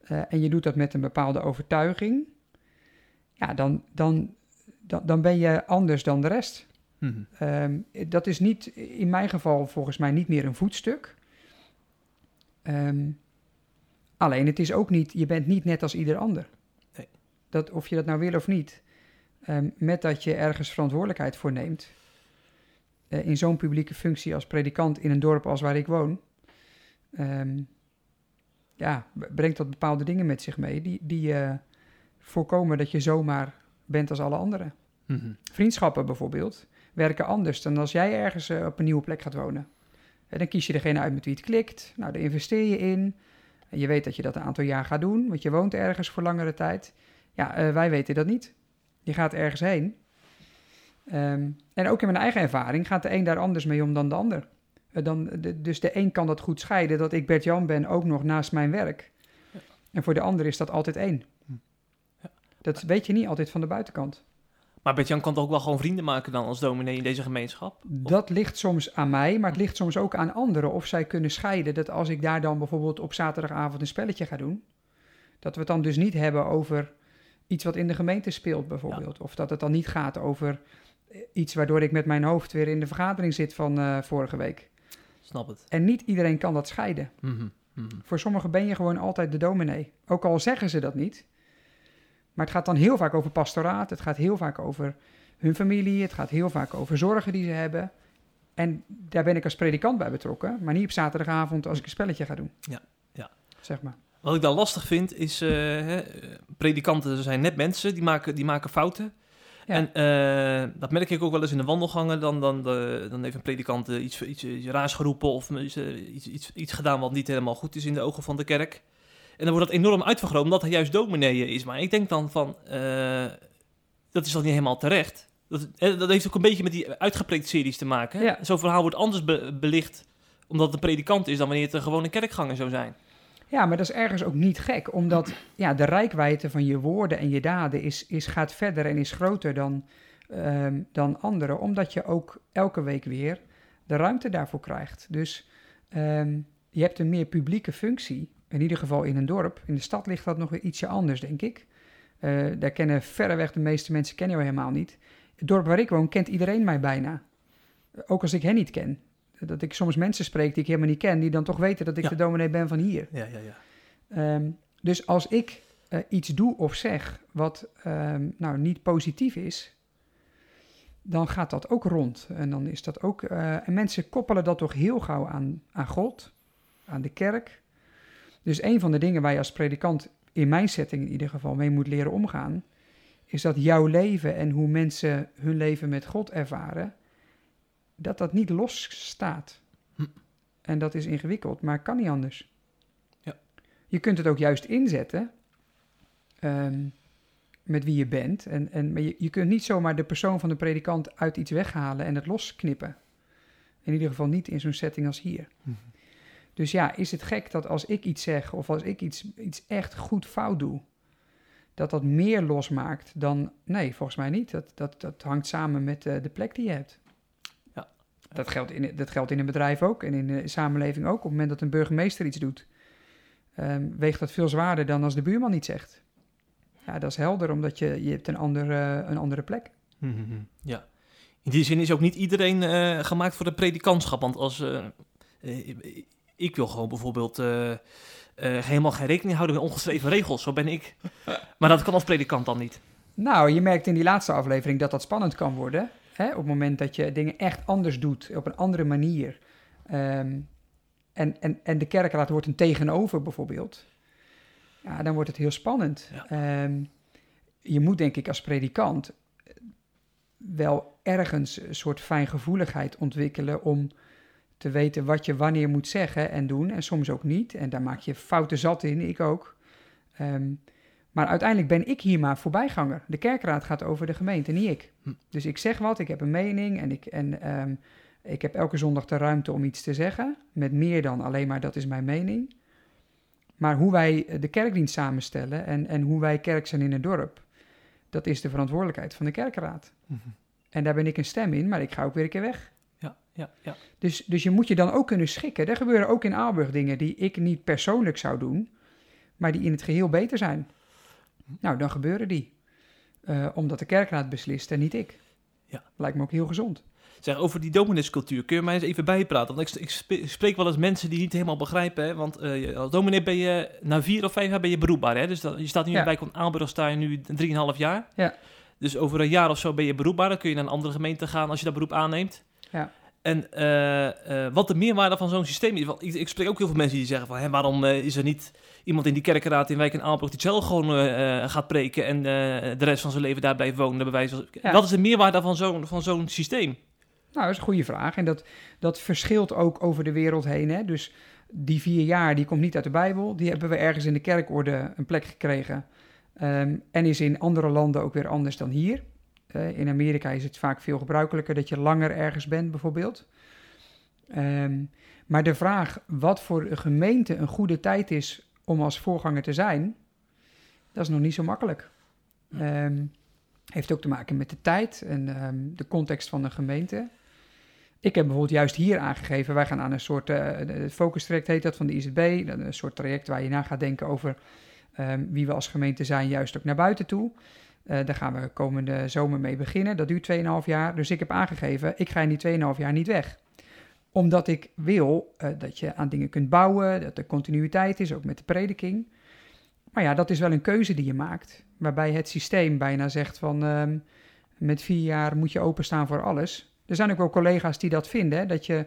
eh, en je doet dat met een bepaalde overtuiging. Ja, dan, dan, dan, dan ben je anders dan de rest. Ehm, dat is niet, in mijn geval volgens mij niet meer een voetstuk. Ehm, alleen het is ook niet, je bent niet net als ieder ander. Nee. dat, of je dat nou wil of niet, ehm, met dat je ergens verantwoordelijkheid voor neemt, eh, in zo'n publieke functie als predikant in een dorp als waar ik woon, ehm, ja, brengt dat bepaalde dingen met zich mee die, die uh, voorkomen dat je zomaar bent als alle anderen. Mhm. Vriendschappen bijvoorbeeld werken anders dan als jij ergens eh, op een nieuwe plek gaat wonen. En dan kies je degene uit met wie het klikt. Nou, daar investeer je in. En je weet dat je dat een aantal jaar gaat doen, want je woont ergens voor langere tijd. Ja, wij weten dat niet. Je gaat ergens heen. Um, en ook in mijn eigen ervaring gaat de een daar anders mee om dan de ander. Uh, dan, de, dus de een kan dat goed scheiden, dat ik Bert-Jan ben, ook nog naast mijn werk. Ja. En voor de ander is dat altijd één. Hm. Ja. Dat weet je niet altijd van de buitenkant. Maar Bert-Jan kan toch ook wel gewoon vrienden maken dan als dominee in deze gemeenschap? Dat ligt soms aan mij, maar het ligt soms ook aan anderen. Of zij kunnen scheiden dat als ik daar dan bijvoorbeeld op zaterdagavond een spelletje ga doen... dat we het dan dus niet hebben over iets wat in de gemeente speelt bijvoorbeeld. Of dat het dan niet gaat over iets waardoor ik met mijn hoofd weer in de vergadering zit van uh, vorige week. Snap het. En niet iedereen kan dat scheiden. Mm -hmm. Voor sommigen ben je gewoon altijd de dominee. Ook al zeggen ze dat niet... Maar het gaat dan heel vaak over pastoraat. Het gaat heel vaak over hun familie. Het gaat heel vaak over zorgen die ze hebben. En daar ben ik als predikant bij betrokken. Maar niet op zaterdagavond als ik een spelletje ga doen. Ja, ja. Zeg maar. Wat ik dan lastig vind is, uh, hè, predikanten zijn net mensen, die maken, die maken fouten. En uh, dat merk ik ook wel eens in de wandelgangen. Dan, dan, de, dan heeft een predikant iets, iets, iets raars geroepen of iets, iets, iets gedaan wat niet helemaal goed is in de ogen van de kerk. En dan wordt dat enorm uitvergroot, omdat hij juist dominee is. Maar ik denk dan van, dat is dan niet helemaal terecht. Dat, dat heeft ook een beetje met die uitgepreekt series te maken. Ja. Zo'n verhaal wordt anders belicht, omdat het een predikant is, dan wanneer het een gewone kerkganger zou zijn. Ja, maar dat is ergens ook niet gek, omdat ja, de rijkwijde van je woorden en je daden is, is, gaat verder en is groter dan, um, dan anderen, omdat je ook elke week weer de ruimte daarvoor krijgt. Dus um, je hebt een meer publieke functie in ieder geval in een dorp. In de stad ligt dat nog weer ietsje anders, denk ik. Uh, daar kennen verreweg de meeste mensen kennen jou helemaal niet. Het dorp waar ik woon kent iedereen mij bijna. Ook als ik hen niet ken. Dat ik soms mensen spreek die ik helemaal niet ken, die dan toch weten dat ik de dominee ben van hier. Ja, ja, ja. Um, dus als ik uh, iets doe of zeg wat um, nou niet positief is, dan gaat dat ook rond. En dan is dat ook. Uh, en mensen koppelen dat toch heel gauw aan, aan God, aan de kerk. Dus een van de dingen waar je als predikant in mijn setting in ieder geval mee moet leren omgaan, is dat jouw leven en hoe mensen hun leven met God ervaren, dat dat niet los staat. Hm. En dat is ingewikkeld, maar kan niet anders. Ja. Je kunt het ook juist inzetten um, met wie je bent. En, en, maar je, je kunt niet zomaar de persoon van de predikant uit iets weghalen en het losknippen. In ieder geval niet in zo'n setting als hier. Hm. Dus ja, is het gek dat als ik iets zeg of als ik iets, iets echt goed fout doe, dat dat meer losmaakt dan. Nee, volgens mij niet. Dat, dat, dat hangt samen met uh, de plek die je hebt. Dat, geldt in, dat geldt in een bedrijf ook en in de samenleving ook. Op het moment dat een burgemeester iets doet, um, weegt dat veel zwaarder dan als de buurman iets zegt. Ja, dat is helder, omdat je, je hebt een andere, een andere plek. Mm Ja. In die zin is ook niet iedereen uh, gemaakt voor de predikantschap. Want als. Uh, ik wil gewoon bijvoorbeeld helemaal geen rekening houden met ongeschreven regels. Zo ben ik. Maar dat kan als predikant dan niet. Nou, je merkt in die laatste aflevering dat dat spannend kan worden. Hè? Op het moment dat je dingen echt anders doet, op een andere manier. Um, en, en, en de kerkraad wordt een tegenover bijvoorbeeld. Ja, dan wordt het heel spannend. Ja. Um, je moet denk ik als predikant wel ergens een soort fijngevoeligheid ontwikkelen om te weten wat je wanneer moet zeggen en doen. En soms ook niet. En daar maak je fouten zat in, ik ook. Um, maar uiteindelijk ben ik hier maar voorbijganger. De kerkraad gaat over de gemeente, niet ik. Hm. Dus ik zeg wat, ik heb een mening en, ik, en um, ik heb elke zondag de ruimte om iets te zeggen. Met meer dan alleen maar dat is mijn mening. Maar hoe wij de kerkdienst samenstellen en, en hoe wij kerk zijn in het dorp, dat is de verantwoordelijkheid van de kerkraad. -hmm. En daar ben ik een stem in, maar ik ga ook weer een keer weg ja, ja. Dus, dus je moet je dan ook kunnen schikken. Er gebeuren ook in Aalburg dingen die ik niet persoonlijk zou doen, maar die in het geheel beter zijn. Nou, dan gebeuren die. Uh, omdat de kerkraad beslist en niet ik. Ja. Lijkt me ook heel gezond. Zeg, over die domineescultuur, kun je mij eens even bijpraten? Want ik, ik spreek wel eens mensen die niet helemaal begrijpen, hè? Want uh, als dominee ben je, na vier of vijf jaar ben je beroepbaar, hè? Dus dat, je staat nu ja. bij Aalburg, sta je nu drieënhalf jaar. Ja. Dus over een jaar of zo ben je beroepbaar, dan kun je naar een andere gemeente gaan als je dat beroep aanneemt. Ja. En uh, uh, wat de meerwaarde van zo'n systeem is. Want ik, ik, spreek ook heel veel mensen die zeggen van... Hé, waarom uh, is er niet iemand in die kerkenraad in Wijk en Aalburg... die zelf gewoon gaat preken en de rest van zijn leven daar blijft wonen? Bij wijze van... ja. Wat is de meerwaarde van zo'n, van zo'n systeem? Nou, dat is een goede vraag. En dat, dat verschilt ook over de wereld heen. Hè? Dus die vier jaar, die komt niet uit de Bijbel. Die hebben we ergens in de kerkorde een plek gekregen. Um, en is in andere landen ook weer anders dan hier. Uh, in Amerika is het vaak veel gebruikelijker dat je langer ergens bent, bijvoorbeeld. Um, maar de vraag wat voor een gemeente een goede tijd is om als voorganger te zijn, dat is nog niet zo makkelijk. Um, heeft ook te maken met de tijd en um, de context van de gemeente. Ik heb bijvoorbeeld juist hier aangegeven, wij gaan aan een soort uh, focus traject heet dat van de IZB, een soort traject waar je na gaat denken over wie we als gemeente zijn, juist ook naar buiten toe. Uh, daar gaan we komende zomer mee beginnen. Dat duurt 2,5 jaar. Dus ik heb aangegeven, ik ga in die 2,5 jaar niet weg. Omdat ik wil uh, dat je aan dingen kunt bouwen, dat er continuïteit is, ook met de prediking. Maar ja, dat is wel een keuze die je maakt. Waarbij het systeem bijna zegt van, uh, met vier jaar moet je openstaan voor alles. Er zijn ook wel collega's die dat vinden, dat je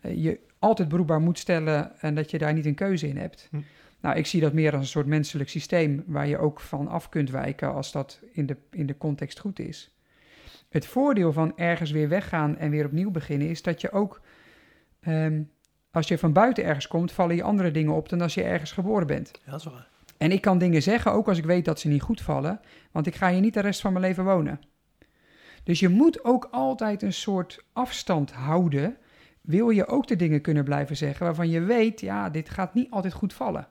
eh, je altijd beroepbaar moet stellen en dat je daar niet een keuze in hebt. Hm. Nou, ik zie dat meer als een soort menselijk systeem waar je ook van af kunt wijken als dat in de, in de context goed is. Het voordeel van ergens weer weggaan en weer opnieuw beginnen is dat je ook, um, als je van buiten ergens komt, vallen je andere dingen op dan als je ergens geboren bent. Ja, dat is waar. En ik kan dingen zeggen, ook als ik weet dat ze niet goed vallen, want ik ga hier niet de rest van mijn leven wonen. Dus je moet ook altijd een soort afstand houden. Wil je ook de dingen kunnen blijven zeggen waarvan je weet, ja, dit gaat niet altijd goed vallen.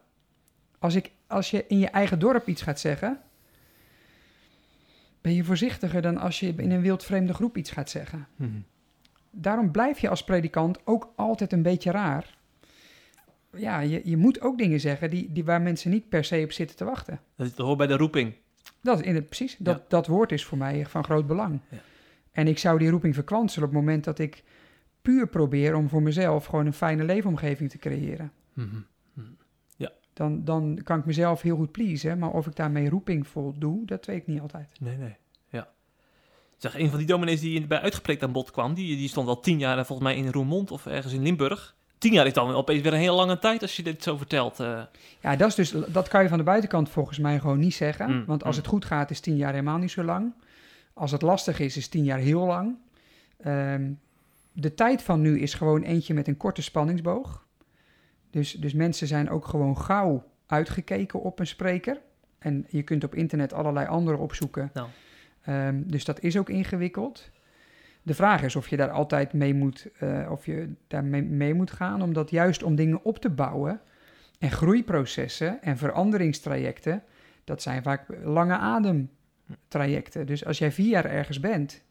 Als, ik, als je in je eigen dorp iets gaat zeggen, ben je voorzichtiger dan als je in een wildvreemde groep iets gaat zeggen. Mm-hmm. Daarom blijf je als predikant ook altijd een beetje raar. Ja, je, je moet ook dingen zeggen die, die waar mensen niet per se op zitten te wachten. Dat hoort bij de roeping. Dat, in het, precies, dat, ja. dat woord is voor mij van groot belang. Ja. En ik zou die roeping verkwanselen op het moment dat ik puur probeer om voor mezelf gewoon een fijne leefomgeving te creëren. Mm-hmm dan, dan kan ik mezelf heel goed pleasen. Maar of ik daarmee roeping voldoe, dat weet ik niet altijd. Nee, nee. Ja. Zeg, een van die dominees die bij uitgepreekt aan bod kwam, die, die stond al tien jaar volgens mij in Roermond of ergens in Limburg. Tien jaar is dan opeens weer een hele lange tijd als je dit zo vertelt. Uh. Ja, dat, is dus, dat kan je van de buitenkant volgens mij gewoon niet zeggen. Mm, want als mm. het goed gaat, is tien jaar helemaal niet zo lang. Als het lastig is, is tien jaar heel lang. Um, de tijd van nu is gewoon eentje met een korte spanningsboog. Dus, dus mensen zijn ook gewoon gauw uitgekeken op een spreker. En je kunt op internet allerlei andere opzoeken. Nou. Um, dus dat is ook ingewikkeld. De vraag is of je daar altijd mee moet, uh, of je daar mee, mee, moet gaan, omdat juist om dingen op te bouwen en groeiprocessen en veranderingstrajecten, dat zijn vaak lange ademtrajecten. Dus als jij vier jaar ergens bent,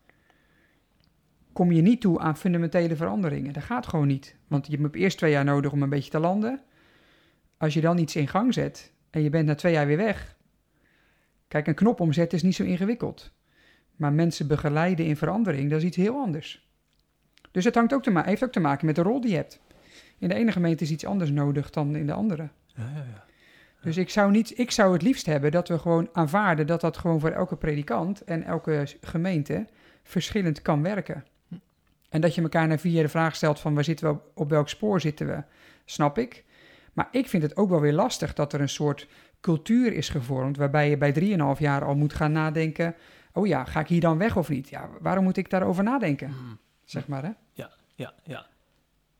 kom je niet toe aan fundamentele veranderingen. Dat gaat gewoon niet. Want je hebt eerst twee jaar nodig om een beetje te landen. Als je dan iets in gang zet en je bent na twee jaar weer weg. Kijk, een knop omzetten is niet zo ingewikkeld. Maar mensen begeleiden in verandering, dat is iets heel anders. Dus het hangt ook te heeft ook te maken met de rol die je hebt. In de ene gemeente is iets anders nodig dan in de andere. Ja, ja, ja. Dus ik zou, niet, ik zou het liefst hebben dat we gewoon aanvaarden dat dat gewoon voor elke predikant en elke gemeente verschillend kan werken. En dat je elkaar na vier jaar de vraag stelt van waar zitten we, op welk spoor zitten we, snap ik. Maar ik vind het ook wel weer lastig dat er een soort cultuur is gevormd waarbij je bij 3,5 jaar al moet gaan nadenken, oh ja, ga ik hier dan weg of niet? Ja, waarom moet ik daarover nadenken? Hmm. Zeg maar, hè? Ja, ja, ja.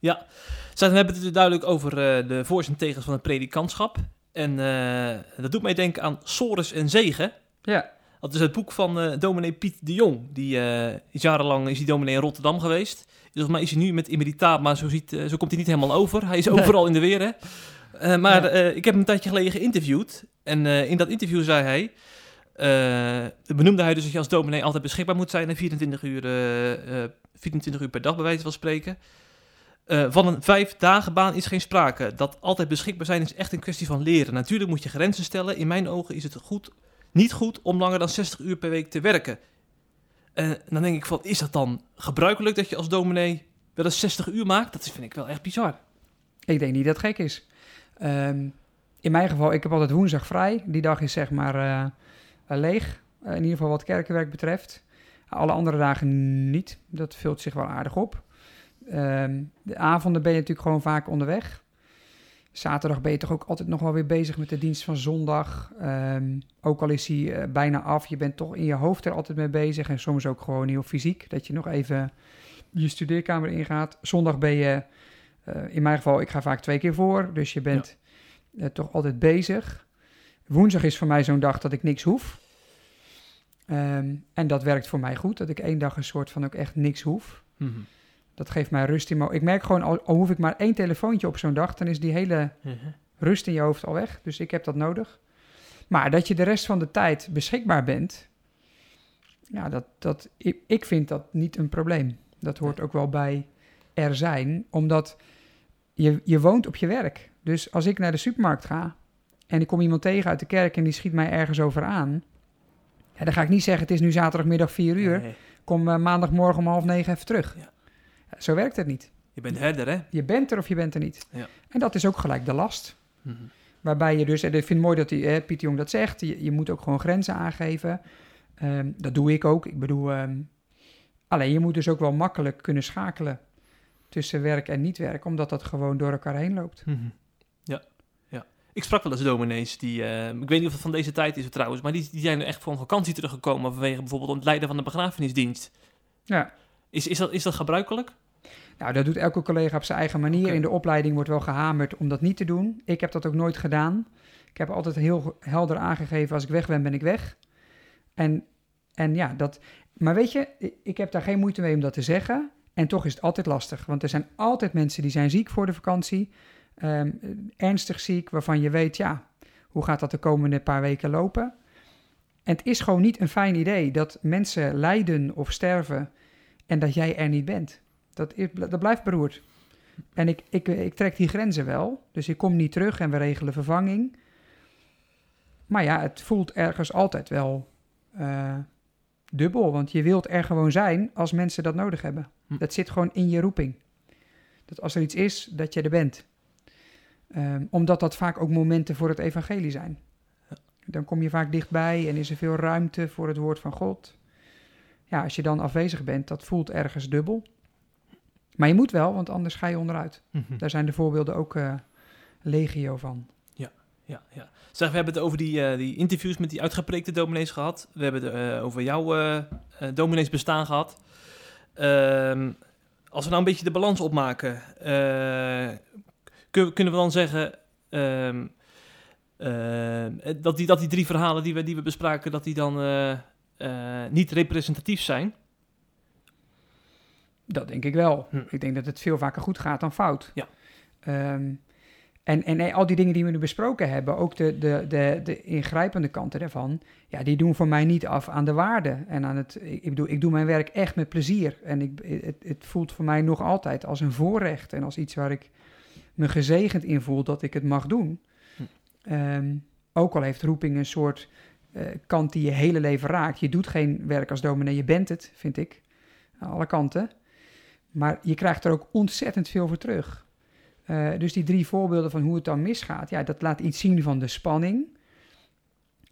Ja, we hebben het duidelijk over uh, de voor's en tegens van het predikantschap. En uh, dat doet mij denken aan Sores en Zegen. Ja. Dat is het boek van uh, dominee Piet de Jong. Die uh, is jarenlang is die dominee in Rotterdam geweest. Volgens mij is hij nu met emeritaat, maar zo, ziet, uh, zo komt hij niet helemaal over. Hij is overal in de weer, hè. maar ja. ik heb hem een tijdje geleden geïnterviewd. En in dat interview zei hij... benoemde hij dus dat je als dominee altijd beschikbaar moet zijn... 24 uur, 24 uur per dag, bij wijze van spreken. van een vijf dagen baan is geen sprake. Dat altijd beschikbaar zijn is echt een kwestie van leren. Natuurlijk moet je grenzen stellen. In mijn ogen is het goed niet goed om langer dan 60 uur per week te werken. En dan denk ik van, is dat dan gebruikelijk dat je als dominee wel eens 60 uur maakt? Dat vind ik wel echt bizar. Ik denk niet dat het gek is. Ehm, in mijn geval, ik heb altijd woensdag vrij. Die dag is zeg maar uh, leeg. Uh, in ieder geval wat kerkenwerk betreft. Alle andere dagen niet. Dat vult zich wel aardig op. Um, de avonden ben je natuurlijk gewoon vaak onderweg. Zaterdag ben je toch ook altijd nog wel weer bezig met de dienst van zondag. Um, ook al is hij uh, bijna af, je bent toch in je hoofd er altijd mee bezig. En soms ook gewoon heel fysiek, dat je nog even je studeerkamer ingaat. Zondag ben je, uh, in mijn geval, ik ga vaak twee keer voor. Dus je bent ja. uh, toch altijd bezig. Woensdag is voor mij zo'n dag dat ik niks hoef. Um, en dat werkt voor mij goed, dat ik één dag een soort van ook echt niks hoef. Mm -hmm. Dat geeft mij rust in mijn... Ik merk gewoon, al, al hoef ik maar één telefoontje op zo'n dag... dan is die hele uh -huh. rust in je hoofd al weg. Dus ik heb dat nodig. Maar dat je de rest van de tijd beschikbaar bent... ja, dat, dat, ik, ik vind dat niet een probleem. Dat hoort ook wel bij er zijn. Omdat je, je woont op je werk. Dus als ik naar de supermarkt ga... en ik kom iemand tegen uit de kerk... en die schiet mij ergens over aan... Ja, dan ga ik niet zeggen, het is nu zaterdagmiddag 4 uur... Nee. kom uh, maandagmorgen om half negen even terug. Ja. Zo werkt het niet. Je bent herder, hè? Je bent er of je bent er niet. Ja. En dat is ook gelijk de last. Mm -hmm. Waarbij je dus, en ik vind het mooi dat die, eh, Pieter Jong dat zegt, je, je, moet ook gewoon grenzen aangeven. Um, dat doe ik ook. Ik bedoel, um, alleen je moet dus ook wel makkelijk kunnen schakelen tussen werk en niet werk, omdat dat gewoon door elkaar heen loopt. Mm -hmm. Ja, ja. Ik sprak wel eens dominees die, uh, ik weet niet of het van deze tijd is trouwens, maar die, die zijn echt van vakantie teruggekomen vanwege bijvoorbeeld het leiden van de begrafenisdienst. Ja. Is, is, dat, is dat gebruikelijk? Nou, dat doet elke collega op zijn eigen manier. Okay. In de opleiding wordt wel gehamerd om dat niet te doen. Ik heb dat ook nooit gedaan. Ik heb altijd heel helder aangegeven, als ik weg ben, ben ik weg. En, en ja, dat... Maar weet je, ik heb daar geen moeite mee om dat te zeggen. En toch is het altijd lastig. Want er zijn altijd mensen die zijn ziek voor de vakantie. Um, ernstig ziek, waarvan je weet, ja, hoe gaat dat de komende paar weken lopen? En het is gewoon niet een fijn idee dat mensen lijden of sterven en dat jij er niet bent. Dat, dat blijft beroerd. En ik, ik, ik trek die grenzen wel. Dus ik kom niet terug en we regelen vervanging. Maar ja, het voelt ergens altijd wel uh, dubbel. Want je wilt er gewoon zijn als mensen dat nodig hebben. Hm. Dat zit gewoon in je roeping. Dat als er iets is, dat je er bent. Um, omdat dat vaak ook momenten voor het evangelie zijn. Dan kom je vaak dichtbij en is er veel ruimte voor het woord van God. Ja, als je dan afwezig bent, dat voelt ergens dubbel. Maar je moet wel, want anders ga je onderuit. Mm -hmm. Daar zijn de voorbeelden ook uh, legio van. Ja, ja, ja. Zeg, we hebben het over die, uh, die interviews met die uitgepreekte dominees gehad. We hebben het uh, over jouw dominees bestaan gehad. Ehm, als we nou een beetje de balans opmaken, kun, kunnen we dan zeggen ehm, dat, die, dat die drie verhalen die we, die we bespraken, dat die dan niet representatief zijn? Dat denk ik wel. Hm. Ik denk dat het veel vaker goed gaat dan fout. Ja. Um, en, en al die dingen die we nu besproken hebben, ook de, de, de, de ingrijpende kanten daarvan, ja, die doen voor mij niet af aan de waarde. En aan het, ik bedoel, ik doe mijn werk echt met plezier. En ik, het, het voelt voor mij nog altijd als een voorrecht en als iets waar ik me gezegend in voel dat ik het mag doen. Hm. Um, ook al heeft roeping een soort uh, kant die je hele leven raakt. Je doet geen werk als dominee, je bent het, vind ik. Aan alle kanten. Maar je krijgt er ook ontzettend veel voor terug. Uh, dus die drie voorbeelden van hoe het dan misgaat, ja, dat laat iets zien van de spanning.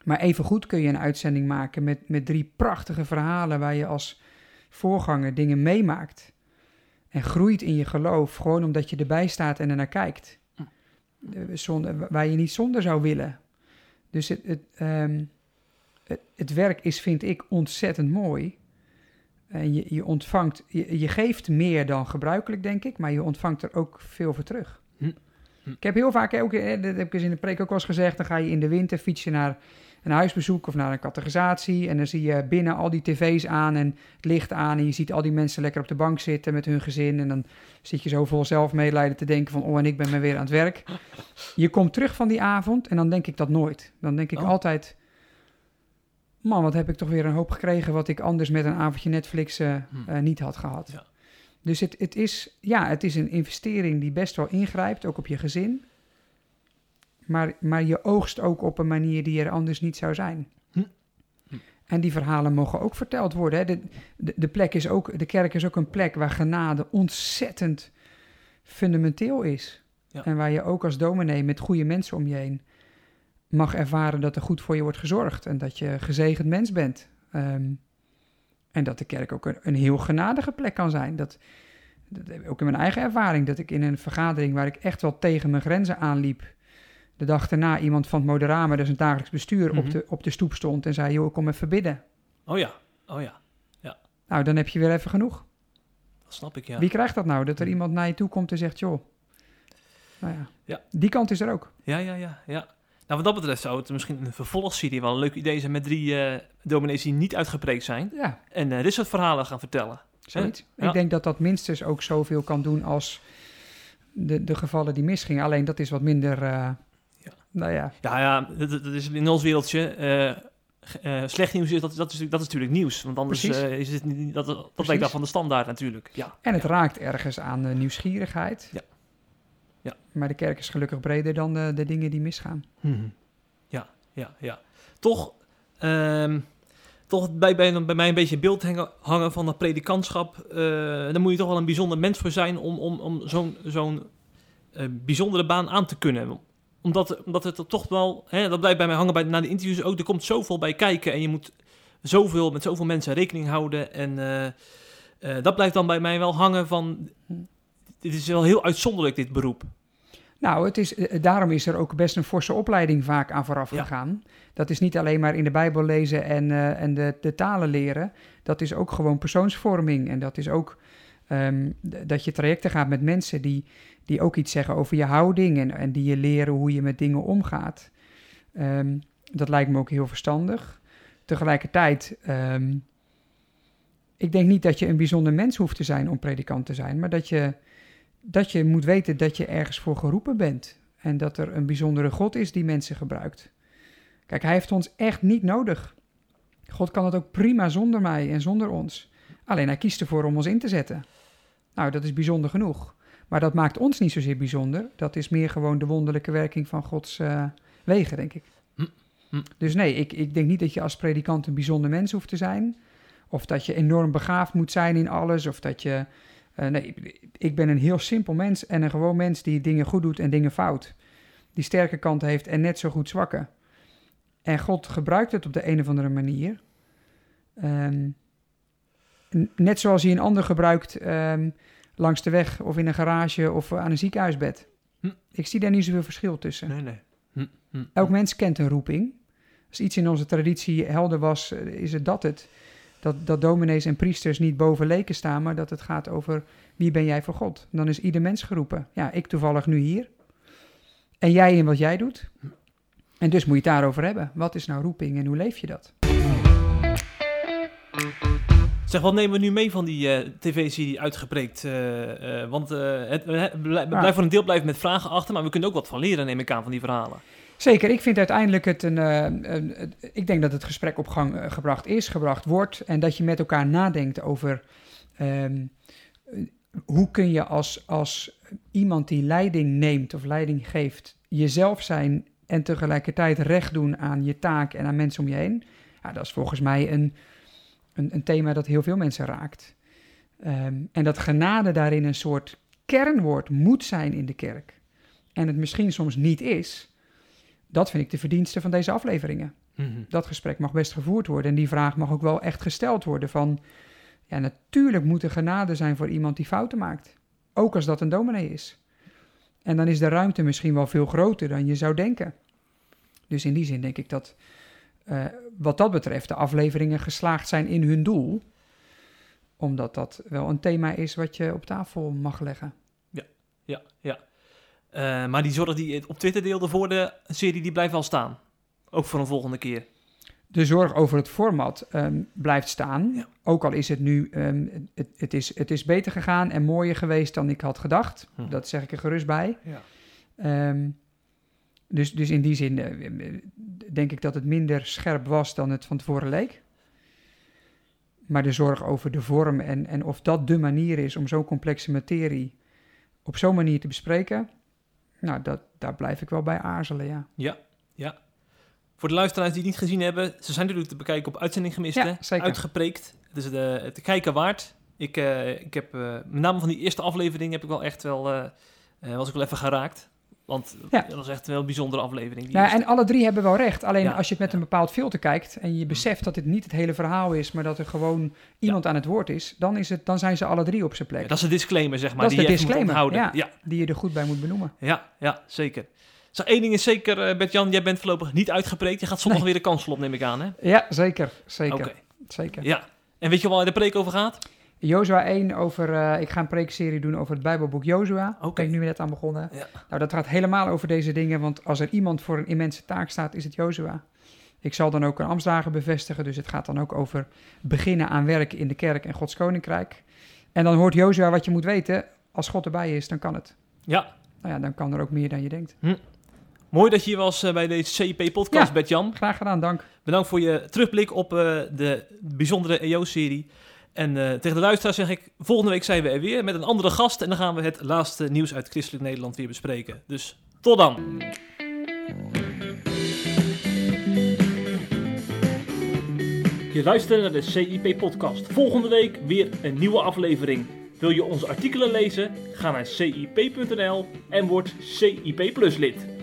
Maar evengoed kun je een uitzending maken met, met drie prachtige verhalen waar je als voorganger dingen meemaakt. En groeit in je geloof, gewoon omdat je erbij staat en er naar kijkt. Zonder, waar je niet zonder zou willen. Dus het, het, um, het, werk is, vind ik, ontzettend mooi. En je, je ontvangt, je, je, geeft meer dan gebruikelijk, denk ik, maar je ontvangt er ook veel voor terug. Hm. Hm. Ik heb heel vaak, ook, dat heb ik eens in de preek ook al eens gezegd, dan ga je in de winter fietsen naar een huisbezoek of naar een categorisatie en dan zie je binnen al die tv's aan en het licht aan en je ziet al die mensen lekker op de bank zitten met hun gezin en dan zit je zo vol zelfmedelijden te denken van, oh en ik ben maar weer aan het werk. Je komt terug van die avond en dan denk ik dat nooit. Dan denk ik oh. altijd man, wat heb ik toch weer een hoop gekregen wat ik anders met een avondje Netflix uh, hmm. uh, niet had gehad. Ja. Dus het, het, is, ja, het is een investering die best wel ingrijpt, ook op je gezin. Maar, maar je oogst ook op een manier die er anders niet zou zijn. Hm. Hm. En die verhalen mogen ook verteld worden. Hè. De, de, de, plek is ook, de kerk is ook een plek waar genade ontzettend fundamenteel is. Ja. En waar je ook als dominee met goede mensen om je heen mag ervaren dat er goed voor je wordt gezorgd. En dat je gezegend mens bent. Ehm, en dat de kerk ook een, een, heel genadige plek kan zijn. Dat, dat, ook in mijn eigen ervaring, dat ik in een vergadering waar ik echt wel tegen mijn grenzen aanliep, de dag daarna iemand van het Moderame, dus een dagelijks bestuur, op, mhm. de, op de stoep stond en zei: Joh, ik kom even bidden. Oh ja, oh ja. ja. Nou, dan heb je weer even genoeg. Dat snap ik, ja. Wie krijgt dat nou? Dat er iemand naar je toe komt en zegt: Joh, nou ja, ja. die kant is er ook. Ja, ja, ja, ja. Nou, wat dat betreft zou het misschien een vervolgserie wel een leuk idee zijn met drie uh, dominees die niet uitgepreekt zijn. Ja. En uh, dit soort verhalen gaan vertellen. Zoiets. Ik denk dat dat minstens ook zoveel kan doen als de, de gevallen die misgingen. Alleen dat is wat minder uh, nou ja. Ja, ja dat, dat is in ons wereldje. Uh, slecht nieuws is dat, dat, is, dat is natuurlijk nieuws. Want anders uh, is het niet, dat, dat lijkt dan van de standaard natuurlijk. Ja. En het raakt ergens aan nieuwsgierigheid. Ja. Maar de kerk is gelukkig breder dan de, de dingen die misgaan. Hmm. Ja, ja, ja. Toch, um, toch bij, bij, bij mij een beetje beeld hangen, hangen van dat predikantschap. Uh, daar moet je toch wel een bijzonder mens voor zijn om, om, om zo'n zo'n bijzondere baan aan te kunnen omdat, omdat het er toch wel, hè, dat blijft bij mij hangen bij, na de interviews ook, er komt zoveel bij kijken en je moet zoveel, met zoveel mensen rekening houden. En uh, uh, dat blijft dan bij mij wel hangen van, dit is wel heel uitzonderlijk dit beroep. Nou, het is, eh, daarom is er ook best een forse opleiding vaak aan vooraf gegaan. Dat is niet alleen maar in de Bijbel lezen en, uh, en de, de, talen leren. Dat is ook gewoon persoonsvorming. En dat is ook um, dat je trajecten gaat met mensen die, die ook iets zeggen over je houding en, en die je leren hoe je met dingen omgaat. Um, dat lijkt me ook heel verstandig. Tegelijkertijd, um, ik denk niet dat je een bijzonder mens hoeft te zijn om predikant te zijn, maar dat je, dat je moet weten dat je ergens voor geroepen bent. En dat er een bijzondere God is die mensen gebruikt. Kijk, hij heeft ons echt niet nodig. God kan het ook prima zonder mij en zonder ons. Alleen hij kiest ervoor om ons in te zetten. Nou, dat is bijzonder genoeg. Maar dat maakt ons niet zozeer bijzonder. Dat is meer gewoon de wonderlijke werking van Gods uh, wegen, denk ik. Dus nee, ik, ik denk niet dat je als predikant een bijzonder mens hoeft te zijn. Of dat je enorm begaafd moet zijn in alles. Of dat je. Uh, nee, ik ben een heel simpel mens en een gewoon mens die dingen goed doet en dingen fout. Die sterke kanten heeft en net zo goed zwakke. En God gebruikt het op de een of andere manier. Um, net zoals hij een ander gebruikt um, langs de weg of in een garage of aan een ziekenhuisbed. Hm. Ik zie daar niet zoveel verschil tussen. Nee, nee. Hm, hm, Elk mens kent een roeping. Als iets in onze traditie helder was, eh, is het dat het. Dat, dat dominees en priesters niet boven leken staan, maar dat het gaat over wie ben jij voor God. Dan is ieder mens geroepen. Ja, ik toevallig nu hier. En jij in wat jij doet. En dus moet je het daarover hebben. Wat is nou roeping en hoe leef je dat? Zeg, wat nemen we nu mee van die uh, tv-serie uitgepreekt? Uh, uh, want het, we blijven voor een deel blijven met vragen achter, maar we kunnen ook wat van leren, neem ik aan, van die verhalen. Zeker, ik vind uiteindelijk het een. een ik denk dat het gesprek op gang gebracht is, gebracht wordt. En dat je met elkaar nadenkt over. Um, hoe kun je als, als iemand die leiding neemt of leiding geeft, jezelf zijn en tegelijkertijd recht doen aan je taak en aan mensen om je heen? Ja, dat is volgens mij een een, een thema dat heel veel mensen raakt. Ehm, en dat genade daarin een soort kernwoord moet zijn in de kerk. En het misschien soms niet is. Dat vind ik de verdienste van deze afleveringen. Mhm. Dat gesprek mag best gevoerd worden. En die vraag mag ook wel echt gesteld worden van... Ja, natuurlijk moet er genade zijn voor iemand die fouten maakt. Ook als dat een dominee is. En dan is de ruimte misschien wel veel groter dan je zou denken. Dus in die zin denk ik dat uh, wat dat betreft de afleveringen geslaagd zijn in hun doel. Omdat dat wel een thema is wat je op tafel mag leggen. Ja, ja, ja. Uh, maar die zorg die je op Twitter deelde voor de serie, die blijft wel staan. Ook voor een volgende keer. De zorg over het format um, blijft staan. Ja. Ook al is het nu, um, het, het, is, het is beter gegaan en mooier geweest dan ik had gedacht. Hm. Dat zeg ik er gerust bij. Ja. Um, dus, dus in die zin uh, denk ik dat het minder scherp was dan het van tevoren leek. Maar de zorg over de vorm en, en of dat de manier is om zo'n complexe materie op zo'n manier te bespreken, nou, dat, daar blijf ik wel bij aarzelen, ja. Ja, ja. Voor de luisteraars die het niet gezien hebben, ze zijn natuurlijk te bekijken op Uitzending Gemist, Ja, zeker. Uitgepreekt. Het is de, te kijken waard. Ik, eh, ik heb, eh, met name van die eerste aflevering heb ik wel echt wel, eh, eh, was ik wel even geraakt. Want Ja. dat was echt wel een bijzondere aflevering. Die Nou, en alle drie hebben wel recht. Alleen Ja. als je het met een bepaald filter kijkt en je beseft dat dit niet het hele verhaal is, maar dat er gewoon iemand aan het woord is, dan, is het, dan zijn ze alle drie op zijn plek. Dat is een disclaimer, zeg maar. Dat is die de je moet disclaimer, onthouden. ja. Ja, Die je er goed bij moet benoemen. ja, ja, zeker. Zo, één ding is zeker, eh Bert-Jan, jij bent voorlopig niet uitgepreekt. Je gaat zondag Nee. weer de kansel op, neem ik aan, hè? Ja, zeker. Zeker. Zeker. ja. En weet je waar de preek over gaat? Jozua 1 over, eh, ik ga een preekserie doen over het Bijbelboek Jozua. Oké. ben ik nu net aan begonnen. Ja. Nou, dat gaat helemaal over deze dingen, want als er iemand voor een immense taak staat, is het Jozua. Ik zal dan ook een ambtsdagen bevestigen, dus het gaat dan ook over beginnen aan werken in de kerk en Gods koninkrijk. En dan hoort Jozua wat je moet weten, als God erbij is, dan kan het. Ja, Nou ja, dan kan er ook meer dan je denkt. mooi dat je hier was eh, bij deze CIP-podcast, Ja. Bert-Jan. Graag gedaan, dank. Bedankt voor je terugblik op eh, de bijzondere EO-serie. En eh, tegen de luisteraars zeg ik, volgende week zijn we er weer met een andere gast. En dan gaan we het laatste nieuws uit Christelijk Nederland weer bespreken. Dus tot dan! Je luistert naar de CIP-podcast. Volgende week weer een nieuwe aflevering. Wil je onze artikelen lezen? Ga naar cip.nl en word CIP Plus lid.